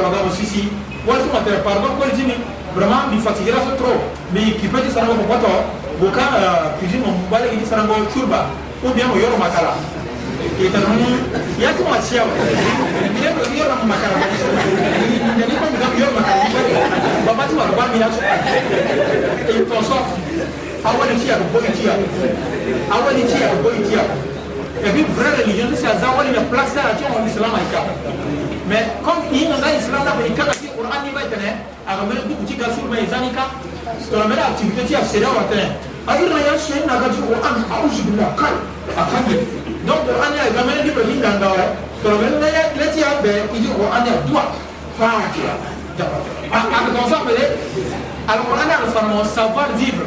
Ramadan sisi wala tuma tere pardon ko jini vraiment mi fatiguera so trop mais qui peut dire sarango ko pato bo ka cuisine mon bala ini sarango churba ou bien o yoro makala et ta non ya ko ma sia wa ni ko yoro makala ni ni ko mi yoro makala ba ba tuma ba mi ya so et ton so awani tia ko boy tia awani tia ko boy tia et puis vraie religion c'est à zawali la place là tu en islam aïka mais comme i nana islana ɓe kaka si qouran ima tene aga mbeɗa duguti ka surma isanika tona mbeɗa activité ti a séda wa tene a irna ya sen nagati qouran ausubillah kay a kange donc qouran ya ga mbeɗa ndiɓe mi ndangawe tona mbeɗa leti ya ɓe idi qouran ya duwa faakira jaɓa aga comme ça mbeɗe alqouran ala samo savoir vivre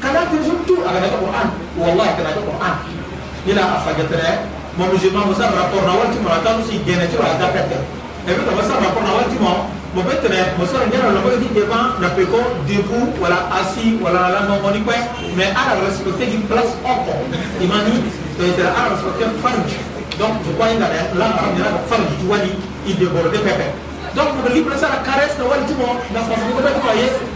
kana toujours a kana qur'an wallahi kana qur'an ila afagetere mo musulman mo sa rapport na wanti mo ta musi gene ci wa ta pete e be mo sa rapport na wanti mo mo betere mo sa ngena lo ko ti devant na peko debout wala assis wala la mo ni quoi mais à respecter une place encore imani donc euh, à respecter farj donc je crois que là on dira farj tu vois il déborde pepe donc mo libre ça la caresse na wanti mo na façon ko ta ko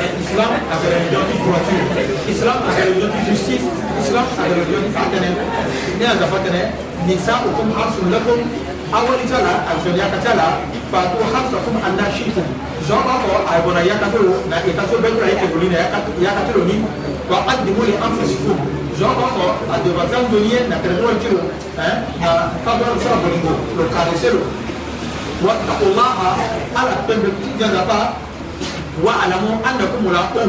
Islam avait la religion qui voiture, Islam avait la religion qui justice, Islam avait la religion qui partenaire. Ne a partenaire, نساؤكم حرث لكم أول جلا الجنيا كتلا فاتو حرثكم أن شئتم جرى أبونا يكتلو نا يكتلو بكرة يكتلو نا يكتلو ني وقدموا لأنفسكم جرى أدوا زمزونية نكرموا الجلو قبل أن سرقوا لو كارسلو واتقوا الله على التنبيه جنبا wa'lamu annakum mulaquhu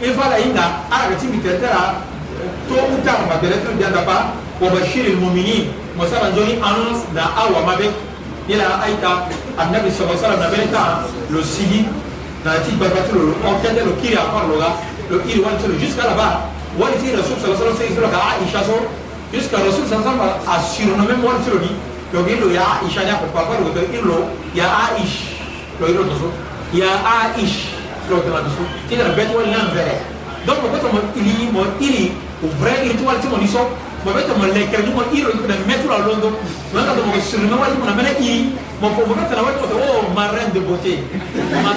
ifala inga ala gati mitetera to uta ma bere to janda ba wa bashiril mu'minin musala nzoni annonce da awa mabe ila aita annabi sallallahu alaihi wasallam nabeta lo sigi na ti babatu lo enquête lo kiri akor lo ga lo kiri wanto lo jusqu'à là-bas wani ti rasul sallallahu alaihi wasallam ka aisha so jusqu'à rasul sallallahu alaihi wasallam a surnommé moi ti lo di lo gi lo ya aisha ne ko pa ko lo ya aish lo iro to so ya aish lɔtɔ la dusu i nana bɛɛ tɔgɔ lan fɛrɛ donc mɔgɔ tɔmɔ ili mɔ ili o vrai ili tɔgɔ la tɔmɔ nisɔn mɔ bɛ tɔmɔ lɛkɛrɛ tɔmɔ ili o tɔmɔ mɛtɔ la lɔn dɔn mɔ ka tɔmɔ surumɛ waati mun na mɛ ne i mɔ fɔ mɔ ka tɛnɛ waati mun na o ma reine de beauté ma o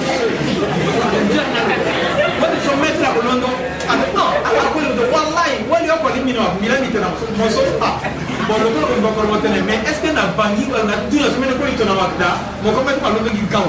de sɔn mɛtɔ la o lɔn dɔn a bɛ nɔn a b'a ko de do walayi wali o kɔni min na minɛn min tɛna muso fa bon le kɔrɔ bɛ kɔrɔ tɛnɛ mais est ce que na bangi na dunan sɛmɛni ko in tɔnɔ ma da mɔgɔ mɛtɔ la lɔn dɔn k'i gawo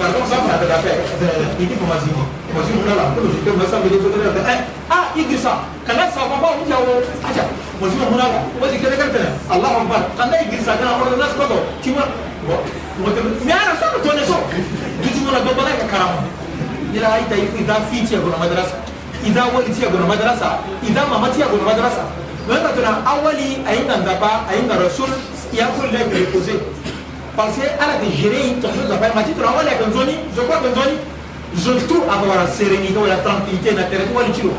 par contre ça eh, on avait l'affaire il dit mamazima mamazima on a la polo j'étais moi ça me dit tout à l'heure ah il dit ça quand ah, là ça va pas on dit oh acha mamazima on a la moi j'ai quelqu'un qui Allah akbar quand là il dit ça quand on a ce quoi tu vois mais alors ça le connaît ça du tout on a pas parlé avec karama il a été il a fiti à madrasa إذا ولد يا ابن مدرسة إذا ما مات يا ابن مدرسة. لأن أولي أين النبأ أين الرسول يأكل لك ريبوزي. parce que ala de gérer tozozabai mati tolangoleka nzoni zokwaka nzoni zotu akokola sérénité oya tranquillité na tere tiwali tilo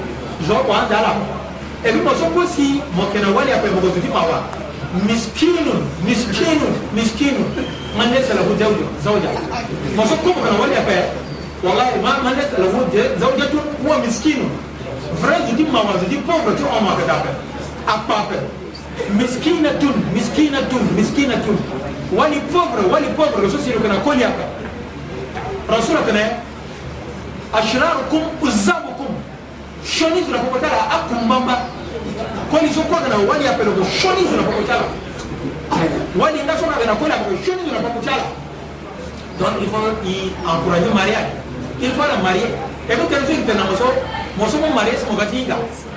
zokwa nzala epuis mozokosi mokene wali ape mokozoti mawa miskinu miskinu miskinu mandesalaku zawja zawja mozokomokana wali ape wallahi mandesalaku zawja tu wa miskinu vrai zoti mawa zoti pauvre ti omakatape apape miskinatun miskinatun miskinatun wali pauvre wali pauvre rasul sino kana koli hapa rasul kana ashrarukum uzabukum shoni tunapopatana akumbamba kweli sio kwa kana wali hapa leo shoni tunapopatana wali ndaso na kana koli hapa shoni tunapopatana donc il faut y encourager mariage il faut la marier et donc rasul kana moso moso mo marier mo gatinga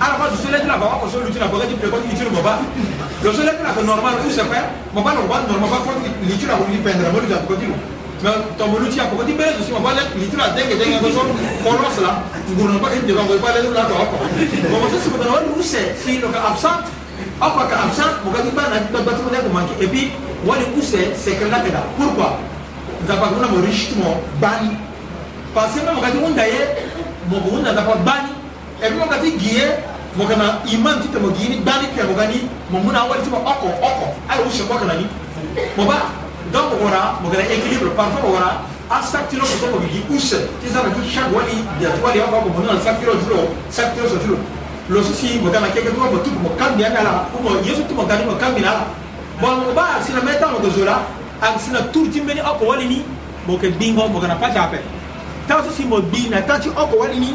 alaba ah, dusu lɛti la baba kɔsɔ luti la bɔgɔti pɛ kɔti itiri baba lɔsɔ lɛti la ko normal ou c'est vrai baba lɔ ba normal ba kɔti luti la kɔti pɛndɛrɛ mɔlu ja kɔti lo mɛ tɔmɔ luti a kɔti bɛrɛ dusu ma ba lɛ luti la dɛgɛ dɛgɛ kɔsɔ kɔlɔs la ngurunɔ ba kɛnɛ jɛban kɔ ba lɛti la baba kɔ bɔbɔ sɛ sɛbɛn wali ou c'est fille lɔ ka absent aw ka ka absent bɔgɔti ba na ba batimu lɛ ko man kɛ et puis wali ou c'est c'est que la kɛ da pourquoi nzapakuna mo riche tuma bani parce que mɛ mɔgɔti unda ye mɔgɔ unda nzapa bani ebima kati giye mokana iman tite mo gini gbani kɛ mo gani mo muna wali tuma ɔkɔ ɔkɔ ayi o sɛ kɔkana ni mo ba donc mo wara mo kɛra équilibre parfois mo wara a sakitiro kɔsɔ mo gigi u sɛ tisa na ti chaque wali dɛtu wali aw b'a fɔ mo nana sakitiro juro sakitiro sɔ juro losusi mo kana kɛkɛ tuma mo tu mo kan biya la ou mo yesu tu mo gani mo kan bi la bon mo ba silamɛ tan mo gozo la a sina tuuru ti mbeni ɔkɔ wali ni mo kɛ bingo mo kana pa jaa pɛ tan sosi mo gbi na tan ti ɔkɔ wali ni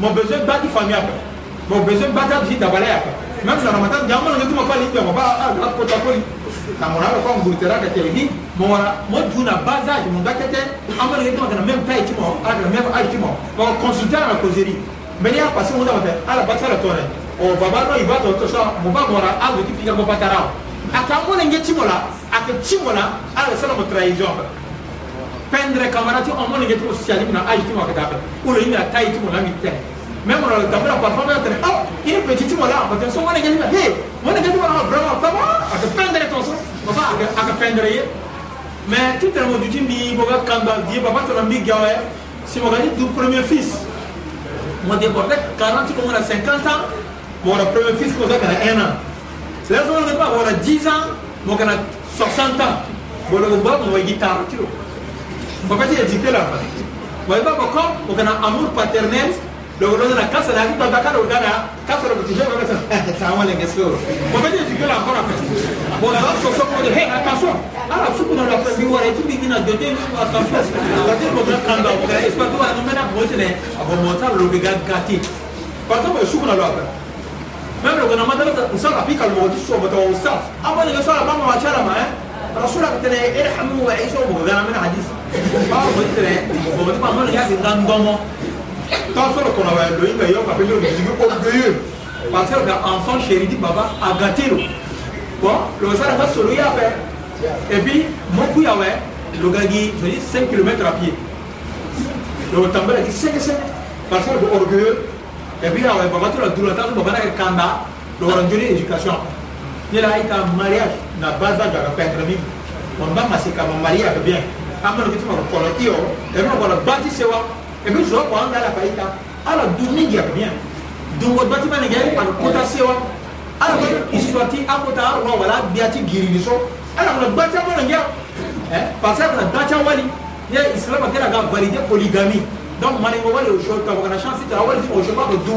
mon besoin bâti famille après mon besoin bâti vie d'abala après même si la ramadan jambo na ngati mapali ndio mabaa ah la ah, kota koli na mwana kwa ngurutera kati hivi mwana modu na baza je mon gakete amana ngati mwana même taille timo ah la même âge timo ba consulter la causerie mais il y a passé on ah, oh, va faire à la bataille la tonne o baba no iba to to ça mon ba mwana ah ngati pika ko patara akamona ngati mola akatimo la ah la sala mo trahison pendre camarade omonenge ti osocialisme na age ti mo ayeke dape olo hinga na taille ti mo langi tene même on a tapé la plateforme et on a dit, oh, il est petit, tu vois là, parce que son monnayé, hé, monnayé, tu vois là, vraiment, ça va, à te peindre ton son, papa, à te peindre, mais tout le monde dit, mi, boga, kanda, vie, papa, tu as mis gawe, si mon gars, ton premier fils, moi, des portes, 40, comme on a 50 ans, mon premier fils, comme ça, qu'on a 1 an. Là, on a pas, on a 10 ans, mon gars, 60 ans, bon, on va, on va guitare, tu vois. wakati ya jike la waiba bako ukana amour paternel dogodoza na kasa na kita bakara ukana kasa na kutisha kwa kasa sawa lenge sio wakati ya jike la akora pesa bona so so kwa he akaso ala suku na rafa bi wara tu bi kina jote ni kwa kaso kati kwa kanda kwa espatu wa nomena mojene abomota lubiga gati kwa sababu suku na rafa même le gouvernement de l'État, on s'en applique à l'ouverture sur votre ustaz. Avant de le faire, la maman va tirer la main, hein. رسولك تنا ارحموا وعيشوا بغدانا من حديث ما قلت تنا بغدانا ما من ياسين كان دومو تاسو كنا وعدوا يبقى يوم قبل يوم يجيبوا كل جيل parce que l'enfant chéri dit papa a gâté l'eau bon le message va solo ya fait et puis mon coup ya ouais le gars dit je dis 5 km à pied le tambel dit 5 5 parce que orgueilleux et puis ya ouais papa tu la douleur tant papa n'a que kanda le rendu l'éducation ye la ayi ka mariage na bazage akapetre mingi wambangasekama mariage bien amanoki ti makokolo ti yo emi makolo ba ti sewa ebi zo kua anga ala kaita ala du mingi yaka bien dungo ba ti manenge aye kpana kota sewa ala kua histoire ti akota aroa wala agbia ti girili so ala kuna ba ti amanenge parce que akuna ba ti awali ye islam akelaka valide polygami donc manenge wali ozo kabakana chance ti tara wali ti ozo ba ko du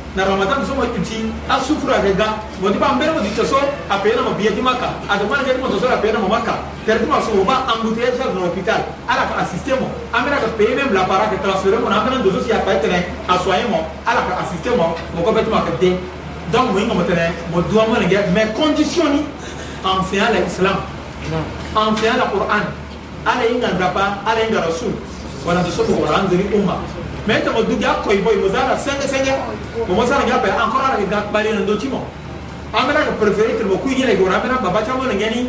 na ramadan so ma tuti a sufura ke ga mo ti ba mbere mo ti toso a pe na mo biye ti maka a to mara ke ti mo toso a pe na mo maka tere ti ma so mo ba embouteillage dans l'hôpital ala ka assister mo a mera ka paye même la para ke transféré mo na a mera doso si a pa tere a soigné mo ala ka assister mo mo ko pe ti ma ka de donc mo yi mo tere mo doit mo ne ge mais condition ni enseignant l'islam enseignant le Coran ala yi ngandapa ala yi ngarasul wala toso mo wala andiri umma me toko dugi akoyi boyi mozalaka senge senge momosalaki ape encore alaki balina ndotimo ambelaka préféré tiri bokuinyelaki wona ambena baba ti ambonenge ni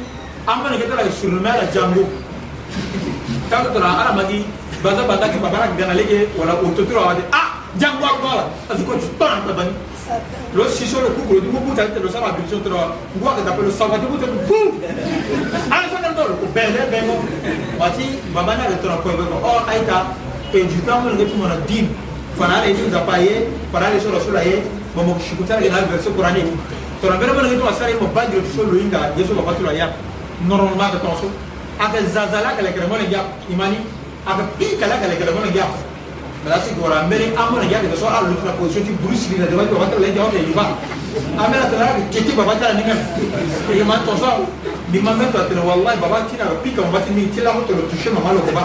ambonenge ti alaki surnommé ala django tango tona ala magi baza banda ti baba alaki gana leke wala ototiri awa ti ah django agbala azi ko ti tona tabani lo siso lo kukuro ti mubuta ti lo sara abulsion tiri wa ngu waka dape lo sawa ti buta bu ala ah, sokani to lo ko bende bengo wati baba ni alaki tona koyi beko o oh, aita edukango elenge tumona dine fana ala eti nzapa ye fana ala esolosola ye mamokishikutalake na verse coranique tona mbele mona ngetu asala ye mobadilo tiso loyinga ye so babatula yaka normalement aka tonso aka zazala aka lekele mona ngi yaka imani aka pikala aka lekele mona ngi yaka malasi gora mbele amona ngi yaka teso ala lutu na position ti bruce lina debaki babatala ye jaoke yuba amela tala aka keti babatala ninga eke ma tonso ndima mbeto atene wallahi babatina bapika mobati mingi tilango tolo touche mama lokoba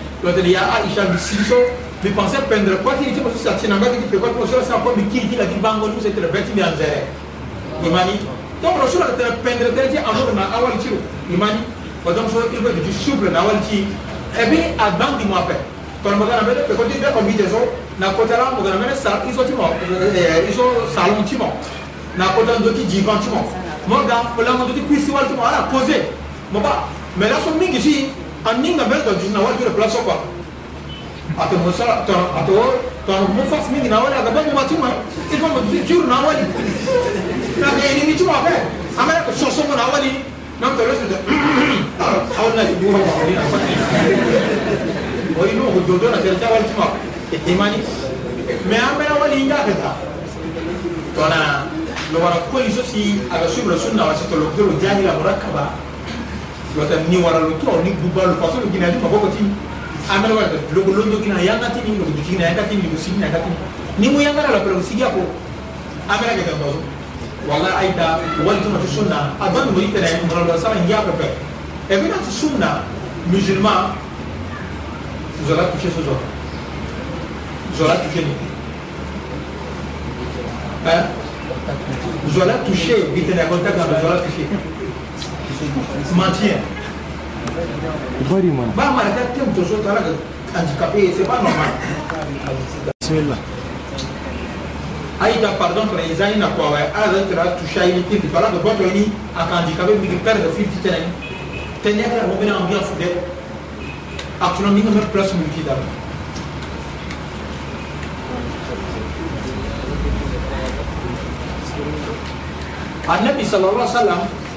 lotene ya aisha bisiso bipense pendre kwati iti mosusu atinangaki bipekwai mosusu apo mikiri ti laki bango ni mosusu tene beti mbi anzere imani donc lo sura tene pendre tene ti anodo na awali ti imani kodonk so il veut du souple na awali ti e bi abangi mo ape kono moga na mbene pekoti mbe kombite so na kota la moga na mbene iso ti mo iso salon ti mo na kota ndo ti divan ti mo moga olango ndo ti kuisi wali ti mo ala pose mo ba mais laso mingi si aninga mbele tajuni na watu ile place kwa atamosa ato tamufas mingi na wale akabangu matuma ilikuwa mzuri na wale na ni mituma kwa ama yako sosomo na wale na mtu aliyosema au na ndio kwa nini oyi no hujodo na serta wale tuma imani me ambera wale inga kata tona lo wara kwa hizo si aga subra sunna wasito lo jahila murakaba iwata ni waralo tro ni dubalo faso ni gina di maboko ti andalo wala logo londo kina yanga ti ni logo kina yanga ti ni logo sigi yanga ti ni mu yanga la pelo sigi ako amela ga gambazo wala aita walto na sunna aban mo itena ni mo la sala ngia ko pe e bena ti sunna musulman vous allez toucher ce genre vous allez toucher nous hein vous allez toucher bitena contact vous allez toucher mentir ba maraka te moto ozotala handicapé eh, c'est pas normal bismillah aita par exemple eza ye na kuawa azaitira ah, touche ayini tindi palaka bato ayini aka handicapé mbiki perdre filti tene tene ala mobena ambiance de actuellement mingi même place mbiki dala annabi sallallahu alaihi wasallam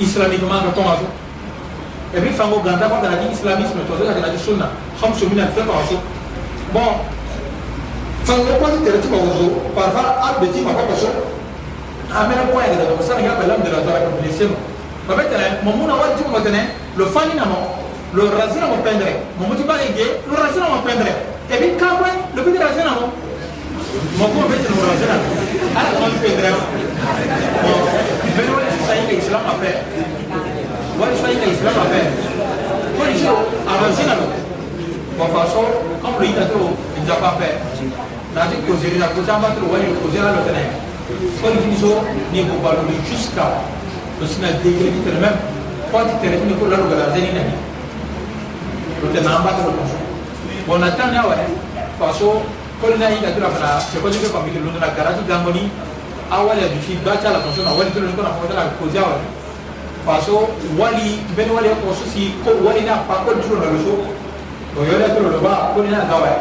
islamiquement no tonga so e puis fango ganda kon tala di islamisme tozozaka na di sunna hamso mina fekora so bon fango kon tere ti mako so parfois abe ti makoko so amena kon yeke dago sani ga belam de la zara ka blessé no babe tene mo mu na wari ti moko tene lo fani na mo lo rasi na mo pendre mo mu ti ba e ge lo rasi na mo pendre e puis kakue lo peut ti rasi na mo mo kon peut ti lo mo rasi na ala kon ti pendre mo bɛni wale sisan yi ka islam afɛ wale sisan yi ka islam afɛ ko nin si o avancé na don wa façon quand le yita trop il n'a pas fait nati causé la causé en bas trop wale causé la le fɛnɛ ko nin fini so ni ko balo ni jusqu'à le sina degré du tɛrɛ même quand tu tɛrɛ ni ko la l'organisé ni nani le tɛnɛ en bas trop bon on attend là ouais façon ko n'a yita trop la fana c'est quoi tu peux pas me dire l'on a garanti d'harmonie awale dushi bacha la faso na wali tulun kona kona la kozia wali faso wali ben wali ko so si ko wali na pa ko tulo lo so to yole tulo lo ba ko ni na gawa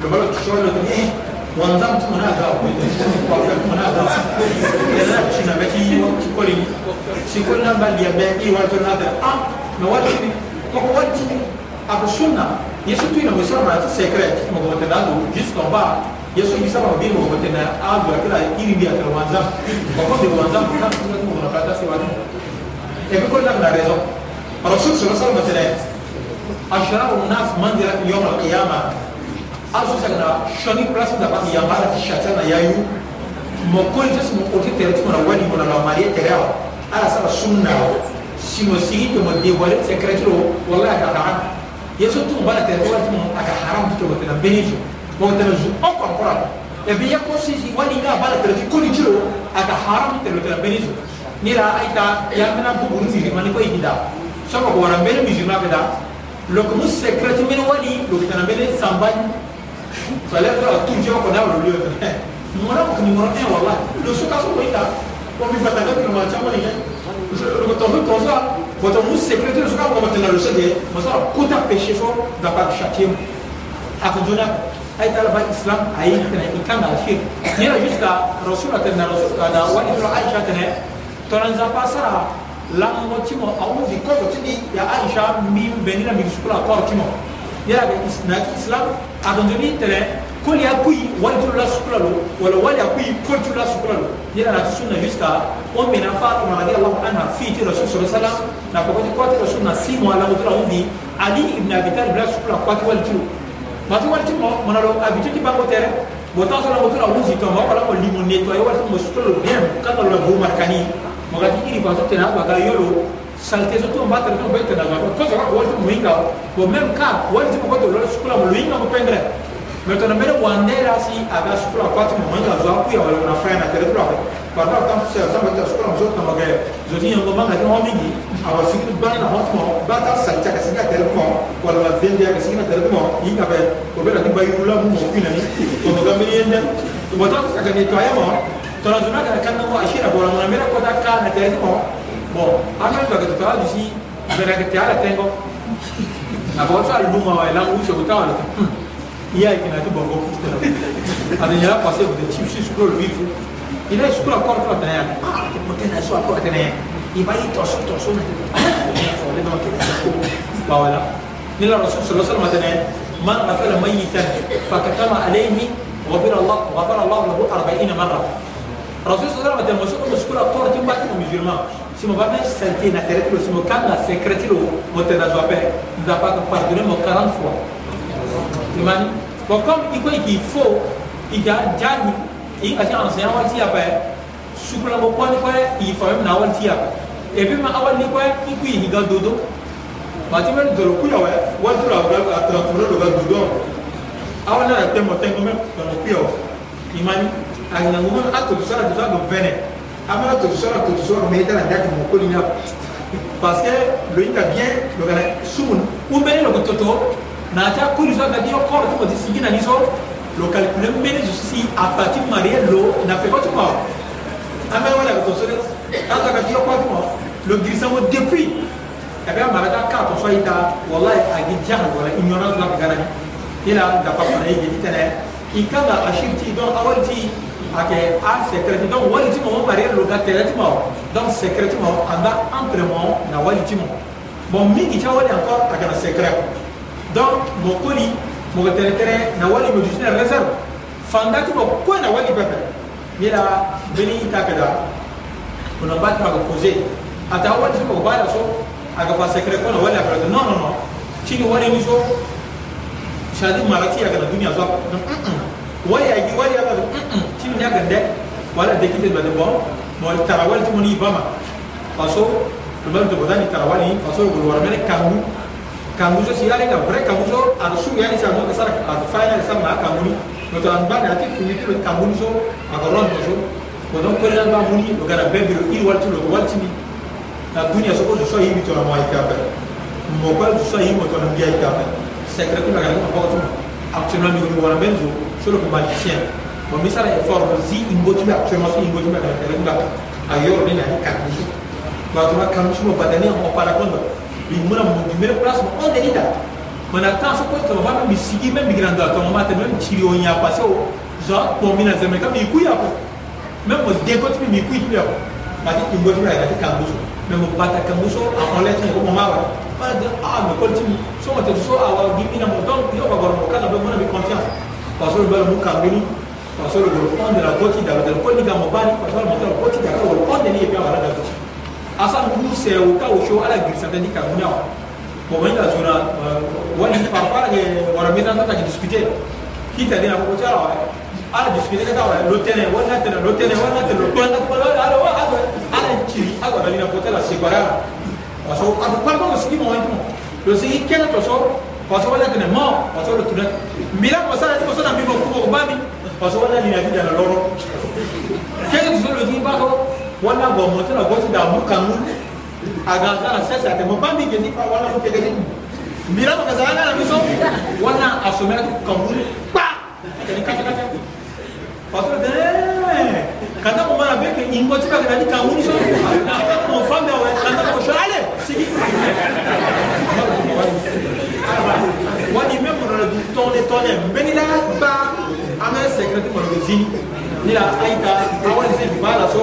lo ba lo tulo lo ni wanzam tu na gawa ko ni ko fa ko na gawa ela chi na beki ko ni si ko na ba dia be i wa to na da ah no wali ko wali a ko sunna yesu tu na mo sa ma secret mo ko te dando jusqu'en bas yesu ibisaba babiri mukotenda agura kila irindi yakirwanza bakozi rwanza kutatuna karatasi watu ebikolera na rezo rasul sallallahu alaihi wasallam ashraru nas manzila yawm alqiyama azu sagna shani plus da basi yambara shatana yayu mokolje smo otete tuna wadi mona na maria terewa ala sala sunna simo sigi to mo devoile secreto wallahi ta'ala yesu tu bala terewa tu aka haram tu to tena benito donc tene zu encore koraba e eh bi yakko sisi waɗinga bala tene ti condition aka haram tene tene beni zu nira ayta yamena bubunu musulmani ko idida soko ko wara mbene musulman ɓe da loko mu secret mbene waɗi loko tana mbene sambagne falato a toujours ko dawa lolio tene mona ko numéro un wallah le sokaso koyta komi batanga pinoma camani loko tonso tonsoa koto mu secret le soka ko matena lo sede masala kota péché fo dapa chatiemo ako jonako a ye taa laban islam a ye tɛnɛ i kan k'a fiyɛ ni yɛrɛ jusqu'à rasul tɛnɛ rasul ka da wali dɔrɔn aisha tɛnɛ tɔnɔnza pasara lamɔ timo a wo fi kɔfɛ tini ya aisha min bɛ ni na mi sukula kɔrɔ timo ni yɛrɛ bɛ nati islam a dɔntɔni tɛnɛ kɔli a kuyi wali tulu la sukula lo wala wali a kuyi kɔli tulu la sukula lo ni yɛrɛ nati sunna jusqu'à o mina fa tuma ali alahu anha fi ti rasul sɔrɔ sala na kɔkɔti kɔti rasul na si mɔ ala ko tora o fi ali ibn abi talib la sukula kɔti wali tulu mati wari ti mo na lo habitude ti bango tere mo temps so lango ti na wuzi tongo oko lango li mo nettoyer wari ti mo suto lo bien kaka lo la vou markani mo ga ti iri va so tene agbaga yo lo saleté so ti mo mba tere ti mo be tene agbaga kozo kaka wari ti mo hinga o même ka wari ti mo kodolo sukula mo lo hinga mo pengre Mutta no meidän vaan neljä si aga sukula kwati mo manga zwa ku ya wala na fra assim é assim é né? né? é na tere dura kwa na tam se ta mata sukula mo zota mo ge zodi en mo manga no mingi awa sikri ban na hot mo bata sa cha kasi ka tere mo wala ma vende ya kasi ka tere mo i ka be ko be na ti bayi rula mo mo kina ni ko mo ga mini ende to mo ta ka ga ni to ya a to na zuna ka kan mo ashira bora mo na mera ko ta ka na tere mo bon amen ba ga to ta disi vera ke te ala tengo na bolsa luma wa elangu se ko ta wala Hier, il a dit bon, Alors, il a passé au type, je suis le livre. Il a écrit encore pour la Ah, tu peux t'en asseoir pour la Il va y torcher, torcher, Bah voilà. Il a reçu sur le sol maintenant. من غفل ميتا فكتم عليه غفر الله غفر الله له 40 مره الرسول صلى الله عليه وسلم مشكور مشكور اكتر تيم باكي مجرما si mon papa santé n'a traité le si mon cas n'a secrété le mot de la joie nous a pas pardonné mon 40 fois imagine bon comme il i ko k'i fo i ka ja ni i ka se ansenya wali ti yaba ye sukulabɔ quoi il i faamu na wali ti yaba et puis ma awali ni quoi, il ko i ka dodo mati mɛ dɔlɔ de wɛ wali tora a bila a tora tuma dɔ dodo awali nana tɛ mɔ tɛnkɔ mɛ dɔlɔ kuya wɛ i ma ni a ɲinan ko mɛ a tobi sɔrɔ a tobi sɔrɔ a dɔn fɛnɛ a mana tobi sɔrɔ a tobi sɔrɔ mɛ i tɛna da parce que lo yi ka biɲɛ lo kana sumu n bɛ ne lɔ ko naatya kurizo agadiyo koro ti modi sigi na ni so lo calcule mbeni zo si apati marie lo na peko ti mo ambeni wala yeke tonso de azo agadiyo koro ti mo lo girisa mo depuis ebe eh amara ti aka tonso aye ta wallahi agi diaka lo wala ignorance lo apeka na ni la dapa mana ye yedi tene i kan ga achir ti donc awali ti ake a secret ti donc wali ti mo mo marie lo ga tene ti mo donc secret ti mo anda entre mo na wali ti mo bon mingi ti awali encore ayeke na secret donc mokoli moko teretere na wali mo jusina réserve fanda ti mo kue na wali pepe ye la mbeni i ta kada ono ba ti maka posé ata wali so moko ba la so aga fa secret kue na wali apelete non non non tini wali ni so sadi mara ti aga na dunia so mm, mm. wali agi wali aga so tini ni aga nde wala de kite mm, bade bon mo tara wali ti mo ni ibama faso lo même de bodani tara wali faso yo golo wara mene kangu kanguzo siyalenga vrai kanguzo aɗo suguyalisanoo ke sara aɗo fayalisa ma kanguni noto an mbane ati fumitiro kanguni so maka rondo so konon korelal ma muni ɗo gara bebiro iri waltiro ɗo waltini na duniya so ko so soa yimi tona moyi kaɓe mokol so soa yimo tona mbiyayi kaɓe secret kuma gara kuma fokotuma actuellement migoni wona men jo solo ko magicien bon mi sara effort ko si ingotumi actuellement so ingotumi aɗa gara ɗa a yorni nani kanguso ɓatuma kangusumo badani en opara contre limuna mugumere kurasuma onde ida mana kanso ko to bana bisigi men bigranda to mate men tiri onya pase o za kombina zeme kam ikuya ko men mo dekot mi ikuya tu ya ko mate ingo tu ya kati kanguso men mo bata kanguso a onlete ko mama wa para de ah me continue so mate so awa gimina mo donc yo ba gormo kana do mona bi confiance parce que bal mu kangini parce que le fond de la côte d'Ivoire le côte d'Ivoire mo bani parce que le côte d'Ivoire le fond de ni e bien wala da asan du se o ka o sho ala gir sata ni ka nya ko wani da zura wani parfara ke wara mi tan ta discuter ki ta dina ko tsara ala discuter ka ta wala lo tene wala tene lo tene wala tene lo tene ko ala ala wa ala ala ci ala da dina ko tala se bara wa so ka ko ko ski mo antu lo se ikke na to so wa so wala tene mo wa so lo tuna mira ko sala ko so na bi ko ko ba mi wa so wala ni na ti da loro ke so lo ti ba ko wana gomoto na goti da muka ngule agaza na sasa ate mopambi ngeni pa wana mutegeni mbira makazalanga na miso wana asomera kukangule pa kanikakaka pastor de kanda mo mara beke ingo tiba kana di kangule so mo fambe awe kanda mo shale sigi wani même dans le tonne tonne mbeni la ba amé secret mo zini ni la aita awon zini bala so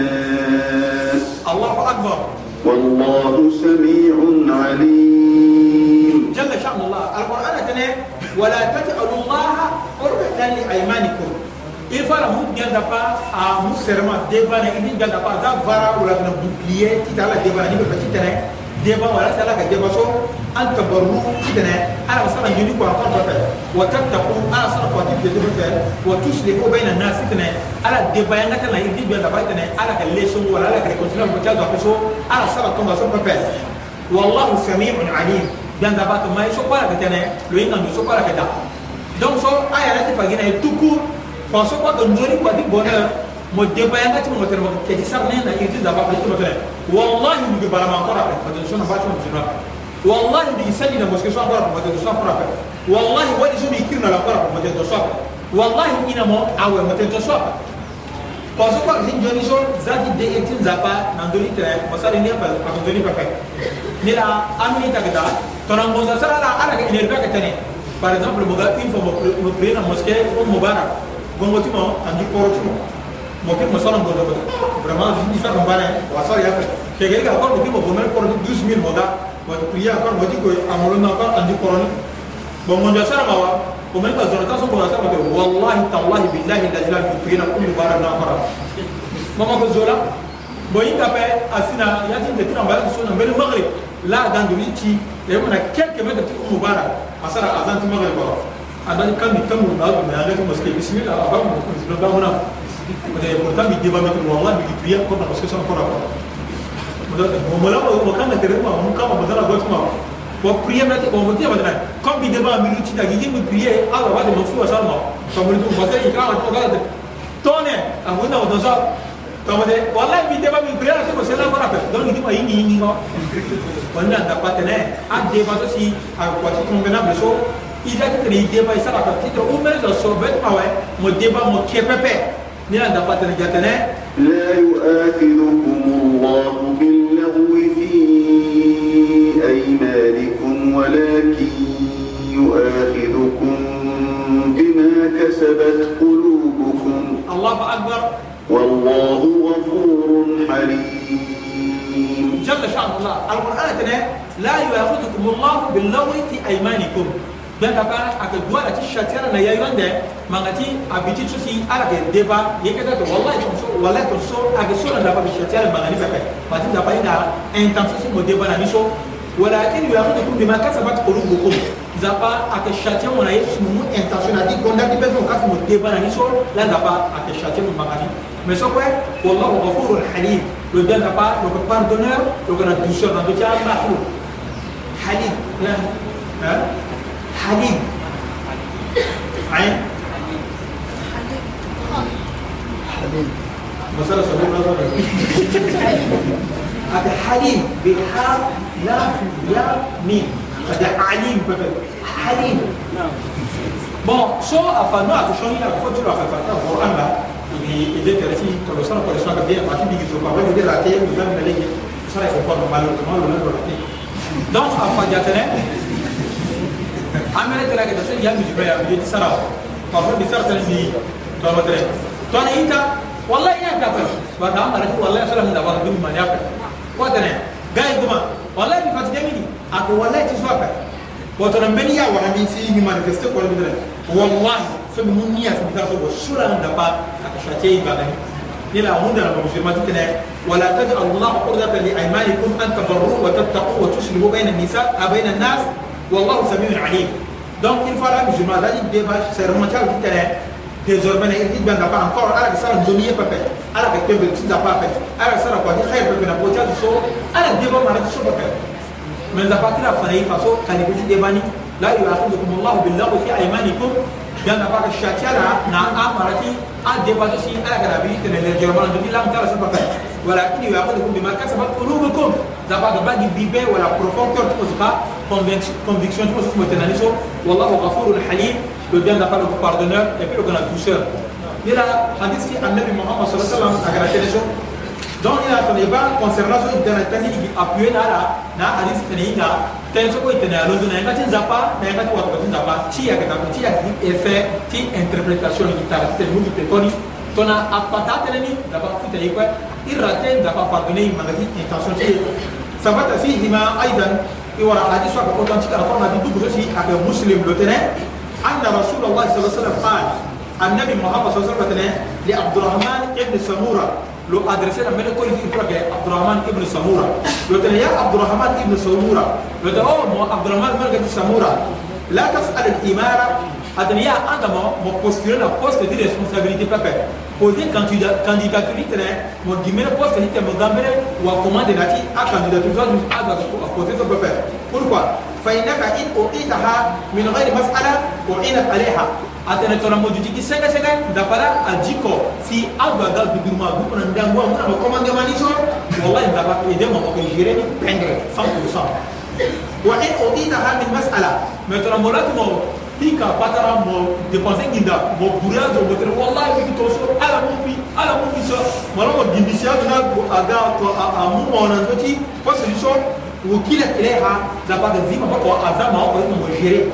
الله أكبر والله سميع عليم جل شأن الله القرآن تنه ولا تجعلوا الله قربة لأيمانكم إفر هم جل دبا أمو آه، سرما دبا نكين جل دبا ذا فرا ولا نبوكلية تتعلى دبا نبوكلية تتعلى دبا ولا سلا كدبا شو an tabarru idana ala wasala jeli ko akon fɛ wa tattaqu ala sala ko ti jeli fɛ wa tuslihu baina nas idana ala de bayan ka tana idi bi labai idana ala ka le shon wala ala ka continue ko ta ko so ala sala ko ba so fɛ wallahu sami'un alim dan da ba to mai so kwala ka tana lo inga no so kwala ka da donc so aya la ti fagina e tuku ko so ko njori ko di bonheur mo debayanga ti mo tere mo ke ti sarne na idi da ba ko ti mo tere wallahi mu ge barama ko ra ko to so na ba ti mo tere والله بيسلنا مسكي شو أمبارح ما تدوس أفرا والله وين شو بيكيرنا لأمبارح ما تدوس أفرا والله إنا ما أول ما تدوس أفرا parce que quand Johnny John zaki de etim zapa nandoni tere masali ne pa pa nandoni pa pa ni la amini takda tonan gonza sala la ala ke inerba ke tane par exemple moga une fois mo prier na mosquée on mubarak gongo timo andi poro timo mo ke masala gonza vraiment je dis ça comme bana wa sala ya ke ke ga ko ko mo bonel poro 12000 moga bato priere akwana bati koye amolo na akwana andi korone bongonjo asalama wa omani kazora ta sokona asala bate wallahi tallahi billahi lazila mikuyena kundu bara na akora mama kozola bon yinga pe asina yati nde tina mbala so na mbele maghrib la gandu lichi yemana quelques mètres ti kundu bara asara azanti maghrib wa adani kambi tamu na azu na yanga moske bismillah abamu kundu na bamuna Pourtant, il débat mettre le wallah, il prie encore parce que ça encore encore. mokanga terema mokama bazala gotuma baprie mnate bamotia bazana comme bideba milu ti dagi ye mi prie ala bade mofu basala ma kamoli tu basa ikama tu kala tone abuna odosa kamode wallahi bideba mi prie ala ko sela kora pe donc ni ma yini yini no banda da patene a deba to si a kwati convenable so ida ti tere ideba isala ka ti tere umere zo so bet ma we mo deba mo kepepe ni anda patene gatene la yu'akhidukum e, Allah بأيمانكم ولكن يؤاخذكم بما كسبت قلوبكم الله أكبر والله غفور حليم جل شأن الله القرآن لا يؤاخذكم الله باللغو في أيمانكم dan ka kan aka dua da ci shatira na yayi wanda mangati abiti su si ala ke deba yake da wallahi to so wallahi to so aga so na da ba shatira mangani ba kai ma tin da ba ina en tan so mo deba na ni so a yu'akhidukum bima kasabat qulubukum zapa akeshatia mwana yesu une intention adi gonda di bezo kasi le na pas à châtier mon mais le bien pas le pardonneur le douceur dans halib hein halib hein halib halib halib halib halib لا يا مين فدي عليم بدل حليم بون سو افانا تشوني لا فوتو لا فاتا القران لا يعني اللي كان فيه كل سنه كل سنه كبير بعدين بيجي تشوف بعدين دي لا تيه بيجي من اللي صار يفكر مالو مالو لا ولا تيه دونك افا جاتنا عملت لك ده يا مش بيا بيجي سرا طب دي سرا دي طب ترى تو انا انت والله يا كفر بعد عمرك والله سلام ده بعد ما يا كفر وقتنا wallahi ti suwa kai wato nan bani ya wani min sai yi manifeste ko wani dare wallahi fa mun niya sun ta so shuran da ba aka shace yi ba gani ila mun da ba musulma tuka ne wala taj'al Allah qurdata li aymanikum an tabarru wa tattaqu wa tuslihu bayna an-nisa bayna an-nas wallahu samiun alim donc il fera musulma la dit débat c'est remontal tuka ne désormais ne il banga pas encore ala sara nzomi pepe ala ke kembe tsinda pepe ala sara kwa ni khair pepe na bocha so ala debo mana so pepe من زكاتنا فري فاسو كان يقول ديباني لا يؤاخذكم الله باللغو في ايمانكم جانا باك الشاتيالا نا نعم، امرتي آه، ادي آه، باتو سي اغرا بي تنل جرمان دي لام ترى سبب ولكن يؤاخذكم بما كسبت قلوبكم زباد باغي بيبي ولا بروفوكتور تمسكا conviction تمسك متنانيسو والله غفور حليم le bien n'a pas le pardonneur et puis le grand douceur. Il a hadith qui Annabi Muhammad sallallahu alayhi wa sallam a gratté donc ina tana iba conservation itana tani igi appuyer na ala na alis tana inga tani soko itana ya londo na yanga ti nzapa na yanga ti watoka ti nzapa ti yeke tako ti yeke ti effet ti interprétation igi tara ti tene mu gi tene toni tona akpa ta atene ni nzapa futa ye kue i ra te nzapa pardonner i manga ti intention ti ye sabata fihima aidan i wara hadis aka authentique ala korona ti dugu so si ayeke muslim lo tene anna rasul allah sa sallam qal annabi muhammad sa sallam tene li abdurahman ibne samura لو ادرسنا من كل في فرق عبد الرحمن ابن سموره لو تلي عبد الرحمن ابن سموره لو تلي عبد الرحمن ابن سموره لا تسال الاماره Adrien Adamo, mon postulat, la poste de responsabilité papa. Posé candidature, mon guillemet, la poste de mon gambere, ou à commander la fille à candidature, à poser son papa. Pourquoi فإنك إن أعيدها من غير مسألة أعينت عليها atene tona moju jiki sege sege dapara ajiko si agagal biduruma gukuna ndangwa nguna no komande maniso wallahi dapa ede mo ko jere ni pendre 100% wa in e udita hadi mas'ala me tona molatu mo pika patara mo dépenser ginda mo buria do mo tere wallahi ki to so ala mo bi ala mo bi so mo mo gimbisia na ko aga to amu ona ndoti ko solution wukila ileha dapa gazima ko azama ko mo jere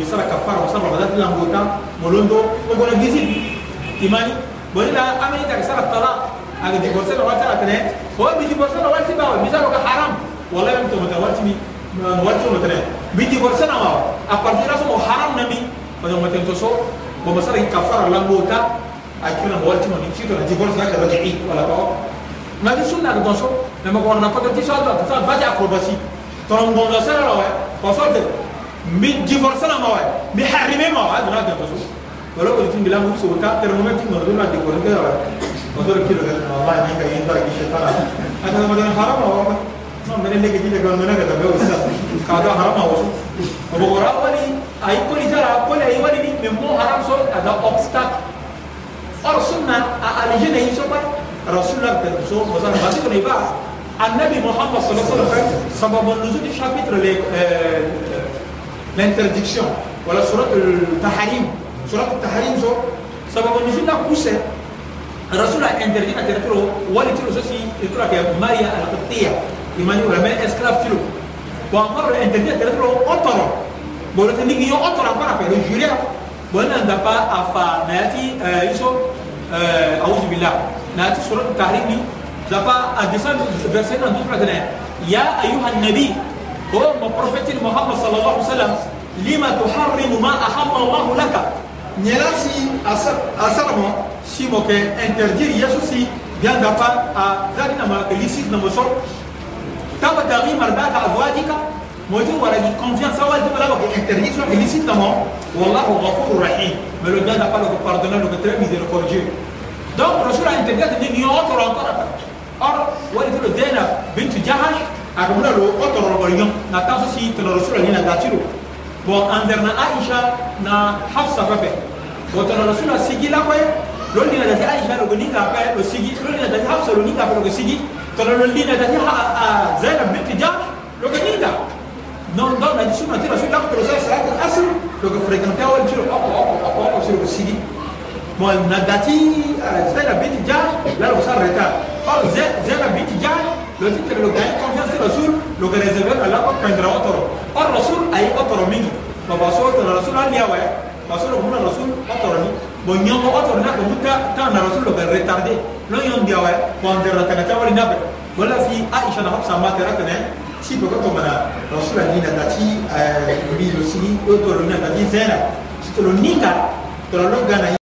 yosala kafara osala baza ti lango tan molondo okona visite imani bonila ameni taka sala tala aga divorce na wati ala tene o mi divorce na wati bawa mi saloka haram wallahi mi tomata euh, wati mi wati ono tene mi divorce na wawa a partir la somo haram na mi parce mo tento so bomo sala ki kafara lango ta akina mo wati mo ni chito na divorce na ka rajii wala ko ngati sunna ga gonso na ma ko na ko ti so ta ta baja acrobatie tonon gonzo sala wa ko so mi divorcer ma way mi harime ma way dina dem so wala ko tin bilang so ka ter mo tin ngol dina de ko ngel wala ko so ki lo ngel wallahi ni ka yinda ki shetana ana ma dana haram ma wala no mere lege ji de ko ngel ka be usta ka do haram ma so ko bo ra wali ay ko ni tara ko ay wali ni me mo haram so ada obstacle or sunna a alijina yi so ba rasulullah ta so ko zan ba ko ne ba النبي محمد صلى الله عليه وسلم سبب نزول الشابتر l'interdiction, voilà surat al-Taharim. Surat al-Taharim, ça va nous dire pousser. الرسول انترجي اترتلو ولي تلو سوسي يقول لك ماريا القبطيه يماني ولا من اسكراف تلو وامر الانترجي اترتلو اوتر بولت نيجي يو اوتر بارا بيرو جوريا بونا دابا افا ناتي يسو اعوذ بالله ناتي سوره التحريم دابا ادسان فيرسينا دوترا يا ايها النبي قوم بروفيت محمد صلى الله عليه وسلم لما تحرم ما أحل الله لك نيلاسي أسرمو سيموك انتردير يسوسي بيان دابا ما نما ليسيد نمسو تبتغي مرضات أزواجك موجود ولا دي confiance أول دي بلا بك interdiction illicite والله غفور رحيم mais بيان gars n'a pas le pardonner le très miséricordieux donc le jour a interdit de dire ni autre encore بنت جهش akamuna lo o tɔrɔlɔgɔli ɲɔn na taa so si tɔrɔlɔso la ɲina daa ti lo bɔn an zɛrɛna aisha na hafsa fɛfɛ o tɔrɔlɔso la sigi la kɔye lo ni na dati aisha lo ko ni k'a pɛ o sigi lo ni na dati hafsa lo ni k'a pɛ o ko sigi tɔrɔlɔ li na dati zainab binti jahsh lo ko ni ka non dɔn na di sunna ti rasul la ko tɔrɔlɔso la salatu asr lo ko fréquenté wali ti lo ɔkɔ ɔkɔ ɔkɔ ɔkɔ si lo ko sigi bɔn na dati euh, zainab binti jahsh la lo ko sa reta ɔ zainab binti jahsh لوتيت لو جاي كونفيرس الرسول لو كان يزبل الله كان درا وتره الرسول اي وتره مني ما بصوت الرسول قال لي يا ويا بصوت من الرسول وترني بنيو وتر نا كنت كان الرسول لو كان ريتاردي لو يوم دي ويا كون درا كان تاول نبي ولا في عائشه نحب سمات راتنا si peut comme la rasul ali na tati bi lo sini o to lo na tati zera to lo ninga to lo gana